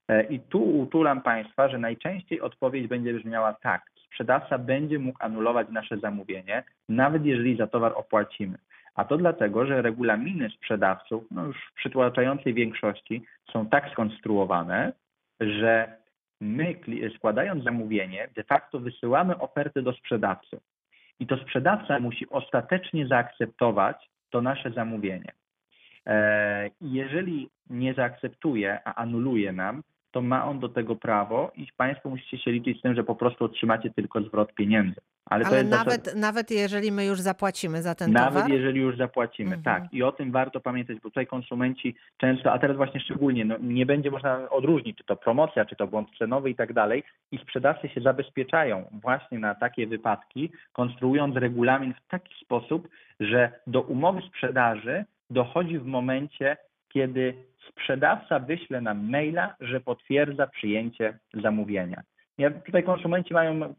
E, I tu utulam Państwa, że najczęściej odpowiedź będzie brzmiała tak. Sprzedawca będzie mógł anulować nasze zamówienie, nawet jeżeli za towar opłacimy. A to dlatego, że regulaminy sprzedawców, no już w przytłaczającej większości, są tak skonstruowane, że my składając zamówienie, de facto wysyłamy ofertę do sprzedawcy. I to sprzedawca musi ostatecznie zaakceptować to nasze zamówienie. E, jeżeli nie zaakceptuje, a anuluje nam, to ma on do tego prawo i Państwo musicie się liczyć z tym, że po prostu otrzymacie tylko zwrot pieniędzy. Ale, Ale nawet, zasada- nawet jeżeli my już zapłacimy za ten nawet towar? jeżeli już zapłacimy, Mhm. tak. I o tym warto pamiętać, bo tutaj konsumenci często, a teraz właśnie szczególnie, no, nie będzie można odróżnić, czy to promocja, czy to błąd cenowy i tak dalej. I sprzedawcy się zabezpieczają właśnie na takie wypadki, konstruując regulamin w taki sposób, że do umowy sprzedaży dochodzi w momencie, kiedy sprzedawca wyśle nam maila, że potwierdza przyjęcie zamówienia. Ja, tutaj konsumenci mają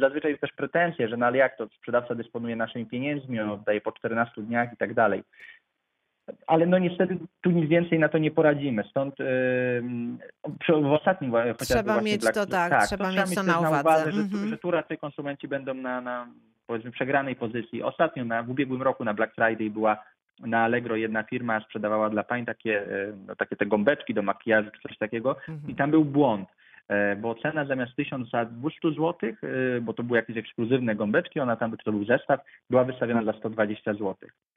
zazwyczaj też pretensje, że no ale jak to sprzedawca dysponuje naszymi pieniędzmi, on oddaje po 14 dniach i tak dalej. Ale no niestety tu nic więcej na to nie poradzimy. Stąd yy, w ostatnim Trzeba mieć Black- to tak, trzeba mieć to też na uwadze. że, Mhm. że tu raczej konsumenci będą na, na powiedzmy przegranej pozycji. Ostatnio na, w ubiegłym roku na Black Friday była na Allegro jedna firma sprzedawała dla pań takie, e, no, takie te gąbeczki do makijażu czy coś takiego i Mhm. tam był błąd, bo cena zamiast 1200 zł, e, bo to były jakieś ekskluzywne gąbeczki, ona tam, to był zestaw, była wystawiona za 120 zł.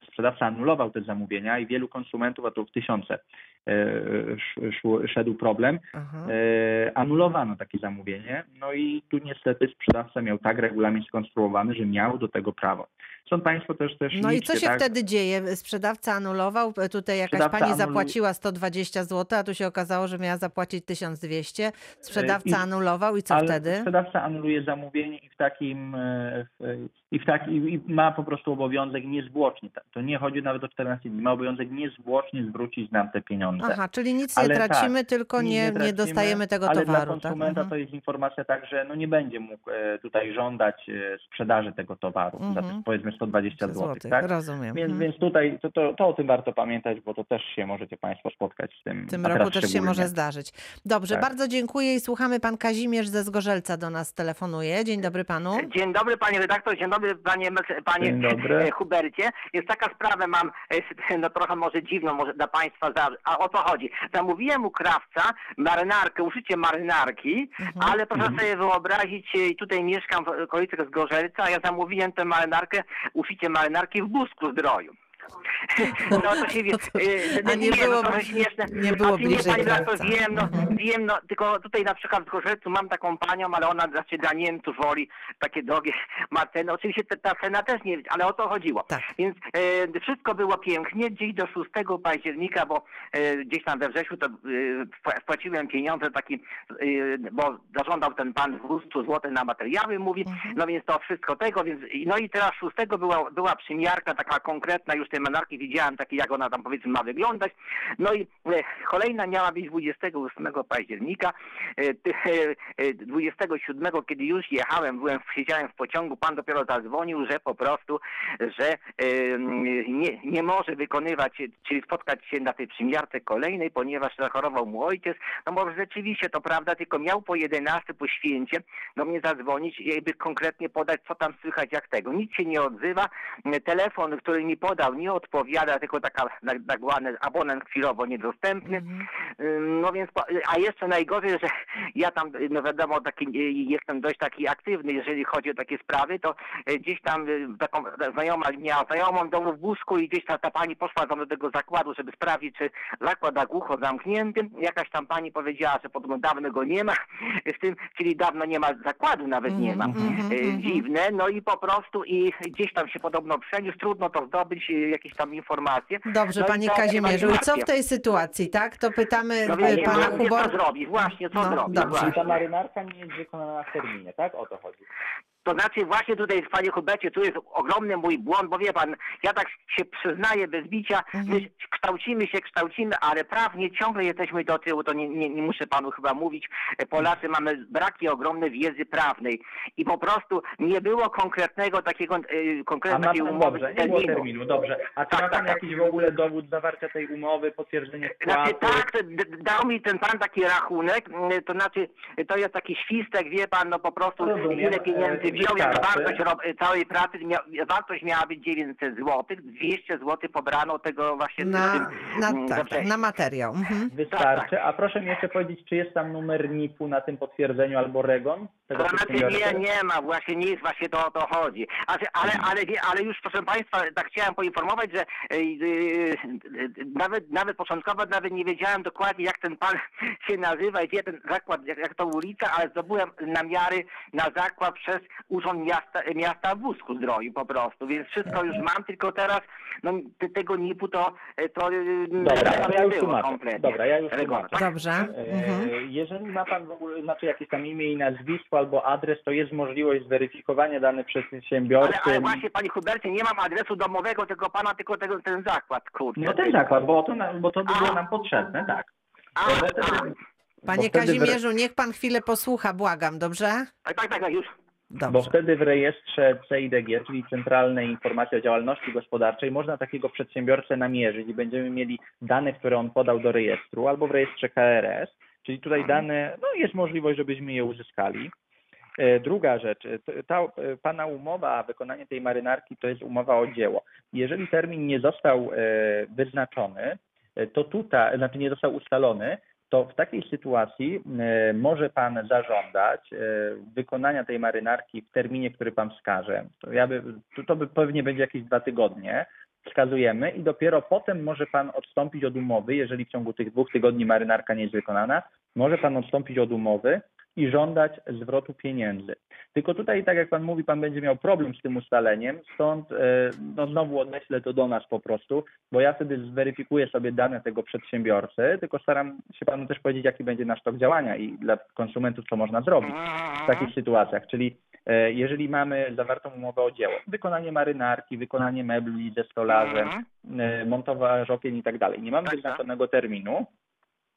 Sprzedawca anulował te zamówienia i wielu konsumentów, a to w tysiące e, szedł problem, Aha. e, anulowano takie zamówienie, no i tu niestety sprzedawca miał tak regulamin skonstruowany, że miał do tego prawo. Są Państwo też też No i liczcie, co się tak? wtedy dzieje? Sprzedawca anulował, e, tutaj jakaś Sprzedawca pani anulu- zapłaciła 120 zł, a tu się okazało, że miała zapłacić 1200. Sprzedawca I- anulował i co Ale wtedy? sprzedawca anuluje zamówienie i w takim e, w, i w taki, i ma po prostu obowiązek niezwłocznie. To nie chodzi nawet o 14 dni, ma obowiązek niezwłocznie zwrócić nam te pieniądze. Aha, czyli nic nie Ale tracimy, tak, tylko nie, nie, tracimy, dostajemy tego ale towaru. dla tak? konsumenta Mhm. to jest informacja tak, że no nie będzie mógł e, tutaj żądać e, sprzedaży tego towaru za Mhm. te, powiedzmy 120 zł. Złotych, Tak? Rozumiem. Więc, Mhm. więc tutaj to, to, to o tym warto pamiętać, bo to też się możecie Państwo spotkać z tym. W tym roku też się może zdarzyć. Dobrze, Tak. bardzo dziękuję i słuchamy. Pan Kazimierz ze Zgorzelca do nas telefonuje. Dzień dobry panu. Dzień dobry panie redaktor, dzień dobry panie, panie Dzień dobry. e, Hubercie. Jest taka sprawa, mam e, *laughs* no trochę może dziwną może dla państwa, za, a o co chodzi? Zamówiłem u krawca marynarkę, uszycie marynarki, Mhm. ale proszę sobie wyobrazić, e, tutaj mieszkam w okolicach Zgorzelca, a ja zamówiłem tę marynarkę, uszycie marynarki w Busku Zdroju. No to się *laughs* wie, e, A nie no, było- trochę śmieszne. nie było A ty nie, bliżej panie redaktor, krawca. wiem, no, Mhm. wiem, no, tylko tutaj na przykład w Zgorzelcu mam taką panią, ale ona znaczy dla Niemców woli takie drogie ma cenę. Oczywiście ta, ta cena też nie, ale o to chodziło. Tak. Więc e, wszystko było pięknie, gdzieś do 6 października, bo e, gdzieś tam we wrześniu to e, wpła- wpłaciłem pieniądze taki, e, bo zażądał ten pan 200 zł na materiały, mówi, Mhm. no więc to wszystko tego, więc no i teraz 6 była, była przymiarka taka konkretna, już tej manarki widziałem, takie jak ona tam powiedzmy ma wyglądać. No i e, kolejna miała być 28 października. E, ty- e, e, 27, kiedy już jechałem, byłem, siedziałem w pociągu, pan dopiero zadzwonił, że po prostu, że nie, nie może wykonywać, czyli spotkać się na tej przymiarce kolejnej, ponieważ zachorował mu ojciec. No może rzeczywiście to prawda, tylko miał po 11 po święcie do mnie zadzwonić i jakby konkretnie podać, co tam słychać, jak tego. Nic się nie odzywa. Telefon, który mi podał, nie odpowiada, tylko taka tak tak zwany abonent chwilowo niedostępny. Mhm. No więc, a jeszcze najgorzej, że ja tam, no wiadomo, taki, y, jestem dość taki aktywny, jeżeli chodzi o takie sprawy, to y, gdzieś tam y, taką znajoma miała znajomą domu w Busku i gdzieś ta, ta pani poszła do tego zakładu, żeby sprawdzić, czy zakład na głucho zamknięty. Jakaś tam pani powiedziała, że podobno dawno go nie ma, w tym, czyli dawno nie ma zakładu, nawet nie ma. Y, mhm. Dziwne, no i po prostu i gdzieś tam się podobno przeniósł, trudno to zdobyć, jakieś tam informacje. Dobrze, No panie to Kazimierzu. I co w tej sytuacji, tak? To pytamy No e, pana no, wie, co Hubor. zrobi, właśnie co No, zrobi. dobrze. Właśnie. ta marynarka nie jest wykonana w terminie, tak? O to chodzi. To znaczy właśnie tutaj, panie Hubercie, tu jest ogromny mój błąd, bo wie pan, ja tak się przyznaję bez bicia, Mhm. my kształcimy się, kształcimy, ale prawnie ciągle jesteśmy do tyłu, to nie, nie, nie muszę panu chyba mówić. Polacy mamy braki ogromne wiedzy prawnej i po prostu nie było konkretnego takiego, e, A konkretnej umowy dobrze, z nie było terminu. terminu, dobrze. A czy Tak, ma pan tak, tak. jakiś w ogóle dowód zawarcia tej umowy, potwierdzenie Znaczy wpłaty? tak, dał mi ten pan taki rachunek, mm, to znaczy to jest taki świstek, wie pan, no po prostu Rozumiem. ile pieniędzy Wartość ro- całej pracy, mia- wartość miała być 900 zł, 200 zł pobrano tego właśnie Na, tym, na, mm, tak, tak, na materiał. Mhm. Wystarczy. A proszę mi jeszcze powiedzieć, czy jest tam numer NIP-u na tym potwierdzeniu albo REGON tego To znaczy nie, nie ma, właśnie nie jest właśnie to o to chodzi. Ale, ale, ale, wie- ale już proszę Państwa, tak chciałem poinformować, że e, nawet, nawet początkowo nawet nie wiedziałem dokładnie jak ten pan *laughs* się nazywa i gdzie ten zakład, jak, jak to ulica, ale zdobyłem namiary na zakład przez Urząd Miasta, miasta w Wózku Zdroju po prostu, więc wszystko już mam, tylko teraz no, te- tego NIP-u to, to e, Dobra, nie to ja już było tłumaczę. kompletnie. Dobra, ja już tłumaczę. Dobrze. E, Mhm. Jeżeli ma Pan w ogóle, znaczy jakieś tam imię i nazwisko albo adres, to jest możliwość zweryfikowania danych przez przedsiębiorcy. Ale, ale właśnie, panie Hubercie, nie mam adresu domowego tego pana, tylko tego, ten zakład, kurczę. No ten zakład, bo to, bo to by było A. nam potrzebne, tak. A, a, Panie Kazimierzu, niech pan chwilę posłucha, błagam, dobrze? tak, tak, tak, już. Bo Dobrze. wtedy w rejestrze CIDG, czyli Centralnej Informacji o Działalności Gospodarczej, można takiego przedsiębiorcę namierzyć i będziemy mieli dane, które on podał do rejestru albo w rejestrze KRS, czyli tutaj dane, no jest możliwość, żebyśmy je uzyskali. E, Druga rzecz, e, ta e, Pana umowa, wykonanie tej marynarki to jest umowa o dzieło. Jeżeli termin nie został wyznaczony, to tutaj, znaczy nie został ustalony, to w takiej sytuacji e, może Pan zażądać e, wykonania tej marynarki w terminie, który Pan wskaże. To, ja by, to, to by pewnie będzie jakieś dwa tygodnie. Wskazujemy i dopiero potem może Pan odstąpić od umowy, jeżeli w ciągu tych dwóch tygodni marynarka nie jest wykonana, może Pan odstąpić od umowy i żądać zwrotu pieniędzy. Tylko tutaj, tak jak Pan mówi, Pan będzie miał problem z tym ustaleniem, stąd e, no, znowu odeślę to do nas po prostu, bo ja wtedy zweryfikuję sobie dane tego przedsiębiorcy, tylko staram się Panu też powiedzieć, jaki będzie nasz tok działania i dla konsumentów, co można zrobić w takich sytuacjach. Czyli e, jeżeli mamy zawartą umowę o dzieło, wykonanie marynarki, wykonanie mebli ze stolarzem, Mhm. e, montować okien i tak dalej, nie mamy Tak, wyznaczonego terminu,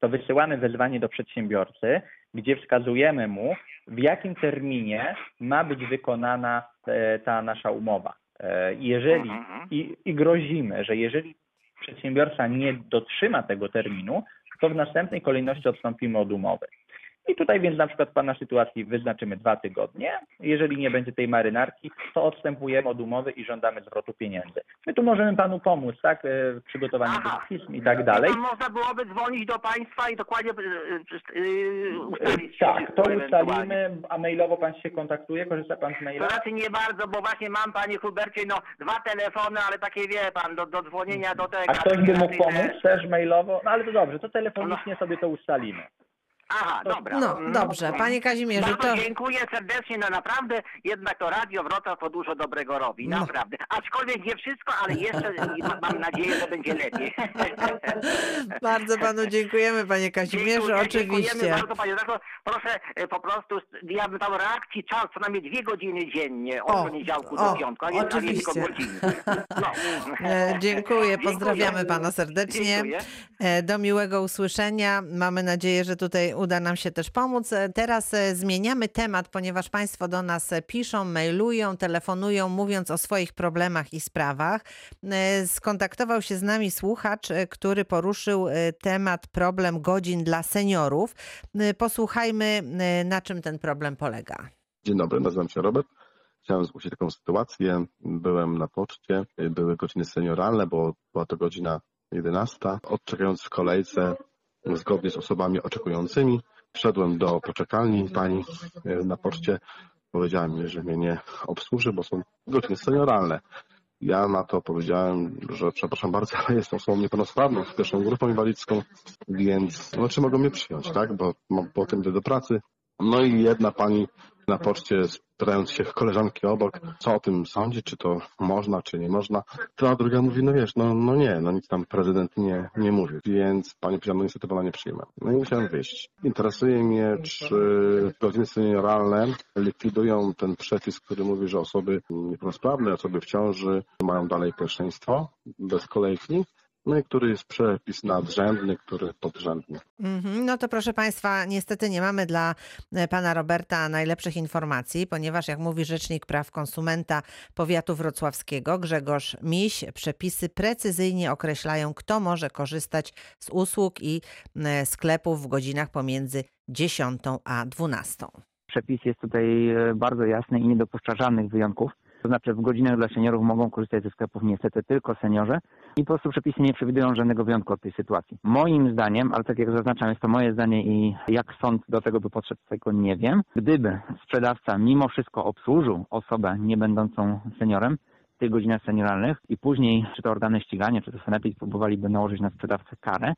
to wysyłamy wezwanie do przedsiębiorcy, gdzie wskazujemy mu, w jakim terminie ma być wykonana e, ta nasza umowa. E, Jeżeli Mhm. i, i grozimy, że jeżeli przedsiębiorca nie dotrzyma tego terminu, to w następnej kolejności odstąpimy od umowy. I tutaj więc na przykład w Pana sytuacji wyznaczymy dwa tygodnie. Jeżeli nie będzie tej marynarki, to odstępujemy od umowy i żądamy zwrotu pieniędzy. My tu możemy Panu pomóc, tak, e, w przygotowaniu Aha. tych pism i tak dalej. To można byłoby dzwonić do państwa i dokładnie y, y, ustalić Tak, to ustalimy, a mailowo Pan się kontaktuje, korzysta Pan z To maila? znaczy nie bardzo, bo właśnie mam, panie Hubercie, no dwa telefony, ale takie wie pan, do, do dzwonienia do tego. A ktoś by mógł raczej pomóc też- też mailowo? No ale to dobrze, to telefonicznie sobie to ustalimy. Aha, dobra. No, Mm. dobrze. Panie Kazimierzu, Bardzo to... dziękuję serdecznie, no naprawdę, jednak to Radio Wrocław to dużo dobrego robi, No. naprawdę. Aczkolwiek nie wszystko, ale jeszcze ma- mam nadzieję, że będzie lepiej. *laughs* Bardzo panu dziękujemy, panie Kazimierzu, Dziękuję, oczywiście. Dziękujemy bardzo, panie redaktor. Proszę e, po prostu, ja bym dał reakcji czas co najmniej dwie godziny dziennie, od O, poniedziałku o, do piątku, a nie, a nie tylko oczywiście. godziny. *laughs* No. E, Dziękuję, pozdrawiamy pana serdecznie. Dziękuję. E, Do miłego usłyszenia. Mamy nadzieję, że tutaj uda nam się też pomóc. E, Teraz e, zmieniamy temat, ponieważ Państwo do nas e, piszą, mailują, telefonują, mówiąc o swoich problemach i sprawach. Skontaktował się z nami słuchacz, który poruszył temat problem godzin dla seniorów. Posłuchajmy, na czym ten problem polega. Dzień dobry, nazywam się Robert. Chciałem zgłosić taką sytuację. Byłem na poczcie, były godziny senioralne, bo była to godzina 11. Odczekając w kolejce, zgodnie z osobami oczekującymi, wszedłem do poczekalni pani e, na poczcie. Powiedziała mi, że mnie nie obsłuży, bo są godziny senioralne. Ja na to powiedziałem, że przepraszam bardzo, ale jestem osobą niepełnosprawną, z pierwszą grupą inwalidzką, więc no, czy mogą mnie przyjąć, tak? Bo mam potem idę do pracy. No i jedna pani na poczcie, spytając się koleżanki obok, co o tym sądzi, czy to można, czy nie można, to a druga mówi, no wiesz, no, no nie, no nic tam prezydent nie, nie mówi, więc pani powiedziała, no niestety pana nie przyjmę. No i musiałem wyjść. Interesuje mnie, czy godziny senioralne likwidują ten przepis, który mówi, że osoby niepełnosprawne, osoby w ciąży mają dalej pierwszeństwo bez kolejki, no i który jest przepis nadrzędny, który podrzędny. Mhm, No to proszę Państwa, niestety nie mamy dla e, pana Roberta najlepszych informacji, ponieważ jak mówi Rzecznik Praw Konsumenta Powiatu Wrocławskiego Grzegorz Miś, przepisy precyzyjnie określają, kto może korzystać z usług i e, sklepów w godzinach pomiędzy 10 a 12. Przepis jest tutaj e, bardzo jasny i nie dopuszcza żadnych wyjątków. To znaczy w godzinach dla seniorów mogą korzystać ze sklepów niestety tylko seniorzy i po prostu przepisy nie przewidują żadnego wyjątku od tej sytuacji. Moim zdaniem, ale tak jak zaznaczam, jest to moje zdanie i jak sąd do tego by podszedł, tego nie wiem. Gdyby sprzedawca mimo wszystko obsłużył osobę nie będącą seniorem, tych godzinach senioralnych i później czy to organy ścigania, czy to sanepid próbowaliby nałożyć na sprzedawcę karę,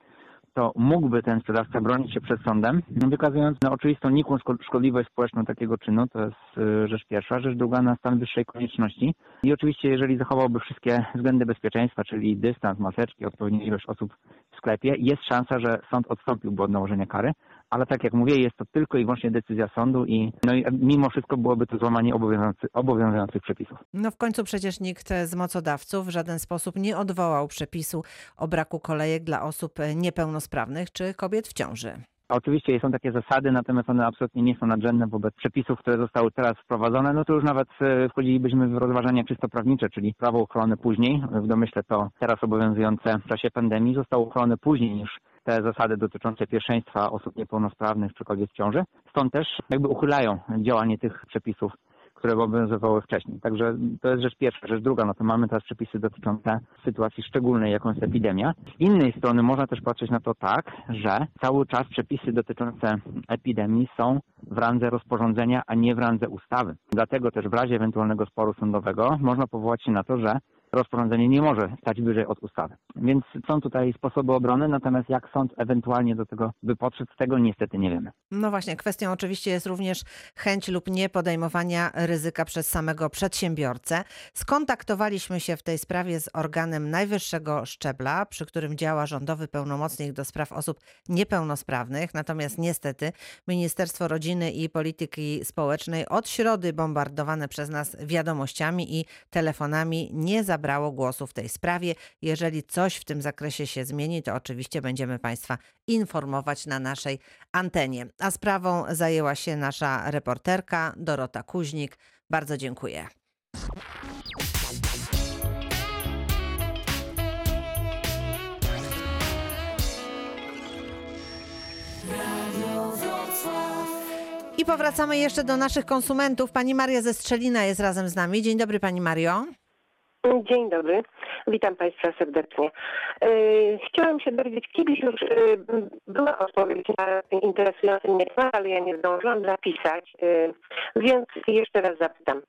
to mógłby ten sprzedawca bronić się przed sądem, wykazując no, oczywistą nikłą szkodliwość społeczną takiego czynu, to jest y, rzecz pierwsza. Rzecz druga na stan wyższej konieczności. I oczywiście, jeżeli zachowałby wszystkie względy bezpieczeństwa, czyli dystans, maseczki, odpowiednią ilość osób w sklepie, jest szansa, że sąd odstąpiłby od nałożenia kary, ale tak jak mówię, jest to tylko i wyłącznie decyzja sądu i, no i mimo wszystko byłoby to złamanie obowiązujących, obowiązujących przepisów. No w końcu przecież nikt z mocodawców w żaden sposób nie odwołał przepisu o braku kolejek dla osób niepełnosprawnych czy kobiet w ciąży. Oczywiście są takie zasady, natomiast one absolutnie nie są nadrzędne wobec przepisów, które zostały teraz wprowadzone. No to już nawet e, wchodzilibyśmy w rozważania czysto prawnicze, czyli prawo uchwalone później, w domyśle to teraz obowiązujące w czasie pandemii, zostało uchwalone później niż te zasady dotyczące pierwszeństwa osób niepełnosprawnych czy kobiet w ciąży. Stąd też jakby uchylają działanie tych przepisów które obowiązywały wcześniej. Także to jest rzecz pierwsza. Rzecz druga, no to mamy teraz przepisy dotyczące sytuacji szczególnej, jaką jest epidemia. Z innej strony można też patrzeć na to tak, że cały czas przepisy dotyczące epidemii są w randze rozporządzenia, a nie w randze ustawy. Dlatego też w razie ewentualnego sporu sądowego można powołać się na to, że rozporządzenie nie może stać wyżej od ustawy. Więc są tutaj sposoby obrony, natomiast jak sąd ewentualnie do tego by podszedł, tego niestety nie wiemy. No właśnie, kwestią oczywiście jest również chęć lub nie podejmowania ryzyka przez samego przedsiębiorcę. Skontaktowaliśmy się w tej sprawie z organem najwyższego szczebla, przy którym działa rządowy pełnomocnik do spraw osób niepełnosprawnych. Natomiast niestety Ministerstwo Rodziny i Polityki Społecznej od środy bombardowane przez nas wiadomościami i telefonami nie zabrało zabrało głosu w tej sprawie. Jeżeli coś w tym zakresie się zmieni, to oczywiście będziemy Państwa informować na naszej antenie. A sprawą zajęła się nasza reporterka Dorota Kuźnik. Bardzo dziękuję. I powracamy jeszcze do naszych konsumentów. Pani Maria ze Strzelina jest razem z nami. Dzień dobry Pani Mario. Dzień dobry, witam Państwa serdecznie. E, chciałam się dowiedzieć, kiedyś już e, była odpowiedź na interesujący mnie temat, ale ja nie zdążyłam zapisać, e, więc jeszcze raz zapytam.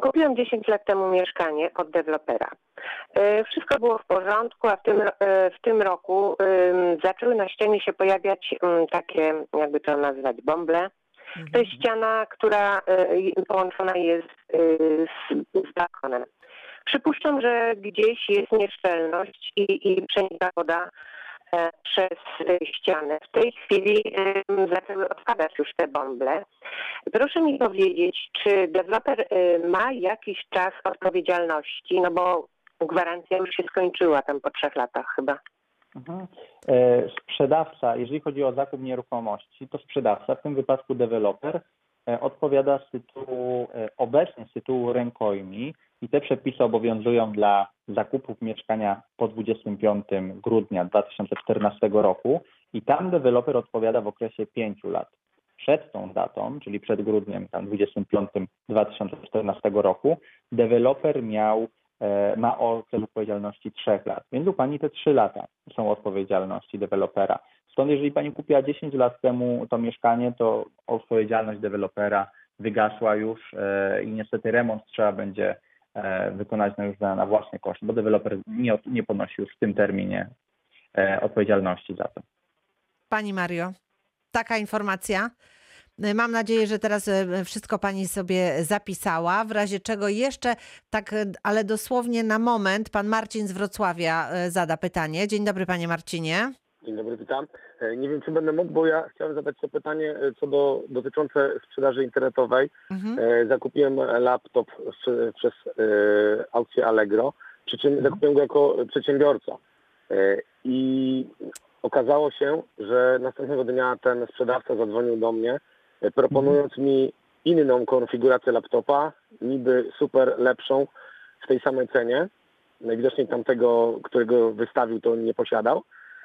Kupiłam 10 lat temu mieszkanie od dewelopera. Wszystko było w porządku, a w tym, w tym roku zaczęły na ścianie się pojawiać takie, jakby to nazwać, bąble to jest ściana, która e, połączona jest e, z, balkonem. Przypuszczam, że gdzieś jest nieszczelność i, i przenika woda e, przez ścianę. W tej chwili zaczęły odpadać już te bąble. Proszę mi powiedzieć, czy deweloper ma jakiś czas odpowiedzialności, no bo gwarancja już się skończyła tam po trzech latach chyba. Mhm. E, sprzedawca, jeżeli chodzi o zakup nieruchomości, to sprzedawca, w tym wypadku deweloper, e, odpowiada z tytułu, e, obecnie z tytułu rękojmi i te przepisy obowiązują dla zakupów mieszkania po 25 grudnia 2014 roku i tam deweloper odpowiada w okresie 5 lat. Przed tą datą, czyli przed grudniem tam 25 2014 roku, deweloper miał ma okres odpowiedzialności trzech lat. Więc u Pani te trzy lata są odpowiedzialności dewelopera. Stąd jeżeli Pani kupiła 10 lat temu to mieszkanie, to odpowiedzialność dewelopera wygasła już e, i niestety remont trzeba będzie e, wykonać na już na, na własny koszt, bo deweloper nie, nie ponosi już w tym terminie odpowiedzialności za to. Pani Mario, taka informacja. Mam nadzieję, że teraz e, wszystko pani sobie zapisała. W razie czego jeszcze, tak, e, ale dosłownie na moment, pan Marcin z Wrocławia e, zada pytanie. Dzień dobry, panie Marcinie. Dzień dobry, witam. Nie wiem, czy będę mógł, bo ja chciałem zadać to pytanie co do dotyczące sprzedaży internetowej. Mhm. Zakupiłem laptop przez aukcję Allegro, przy czym mhm. zakupiłem go jako przedsiębiorca. I okazało się, że następnego dnia ten sprzedawca zadzwonił do mnie proponując mi inną konfigurację laptopa, niby super lepszą w tej samej cenie. Najwidoczniej tamtego, którego wystawił, to nie posiadał.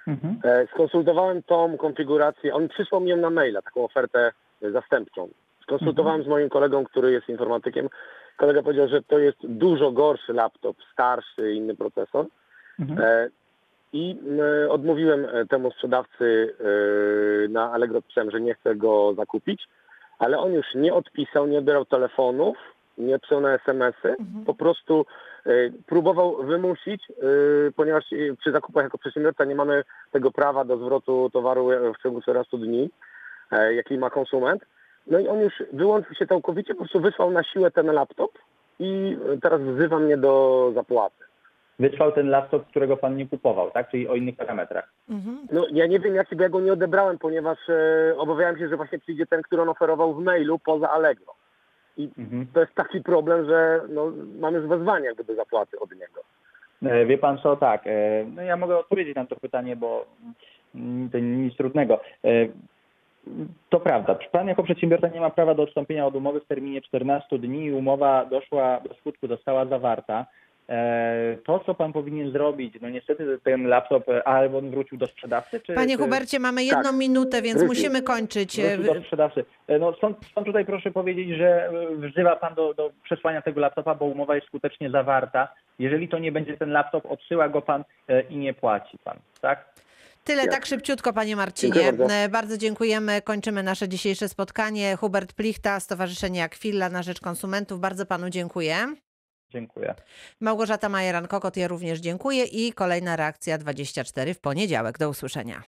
Mhm. E, skonsultowałem tą konfigurację, on przysłał mi ją na maila, taką ofertę zastępczą. Skonsultowałem z moim kolegą, który jest informatykiem. Kolega powiedział, że to jest dużo gorszy laptop, starszy, inny procesor. E, I m, odmówiłem e, temu sprzedawcy e, na Allegro, pisałem, że nie chcę go zakupić, ale on już nie odpisał, nie odbierał telefonów, nie pisał na SMS-y, po prostu e, próbował wymusić, e, ponieważ e, przy zakupach jako przedsiębiorca nie mamy tego prawa do zwrotu towaru e, w ciągu 14 dni, e, jaki ma konsument. No i on już wyłączył się całkowicie, po prostu wysłał na siłę ten laptop i e, teraz wzywa mnie do zapłaty. Wysłał ten laptop, którego pan nie kupował, tak? Czyli o innych parametrach. No ja nie wiem jaki, bo ja go nie odebrałem, ponieważ e, obawiałem się, że właśnie przyjdzie ten, który on oferował w mailu poza Allegro. I to jest taki problem, że no, mam już wezwanie jakby do zapłaty od niego. E, Wie pan co, tak, e, no ja mogę odpowiedzieć na to pytanie, bo mm, to nic trudnego. E, To prawda, pan jako przedsiębiorca nie ma prawa do odstąpienia od umowy w terminie 14 dni i umowa doszła do skutku, została zawarta. E, To, co pan powinien zrobić, no niestety ten laptop, e, albo on wrócił do sprzedawcy, czy... Panie czy... Hubercie, mamy jedną Tak. minutę, więc Wrócił. musimy kończyć. Wrócił do sprzedawcy. E, No stąd, stąd tutaj proszę powiedzieć, że e, wzywa pan do, do przesłania tego laptopa, bo umowa jest skutecznie zawarta. Jeżeli to nie będzie ten laptop, odsyła go pan e, i nie płaci pan, tak? Tyle tak szybciutko, panie Marcinie. Dziękuję bardzo. E, Bardzo dziękujemy. Kończymy nasze dzisiejsze spotkanie. Hubert Plichta, Stowarzyszenie Akwila na rzecz konsumentów. Bardzo panu dziękuję. Dziękuję. Małgorzata Majeran-Kokot, ja również dziękuję i kolejna reakcja 24 w poniedziałek. Do usłyszenia.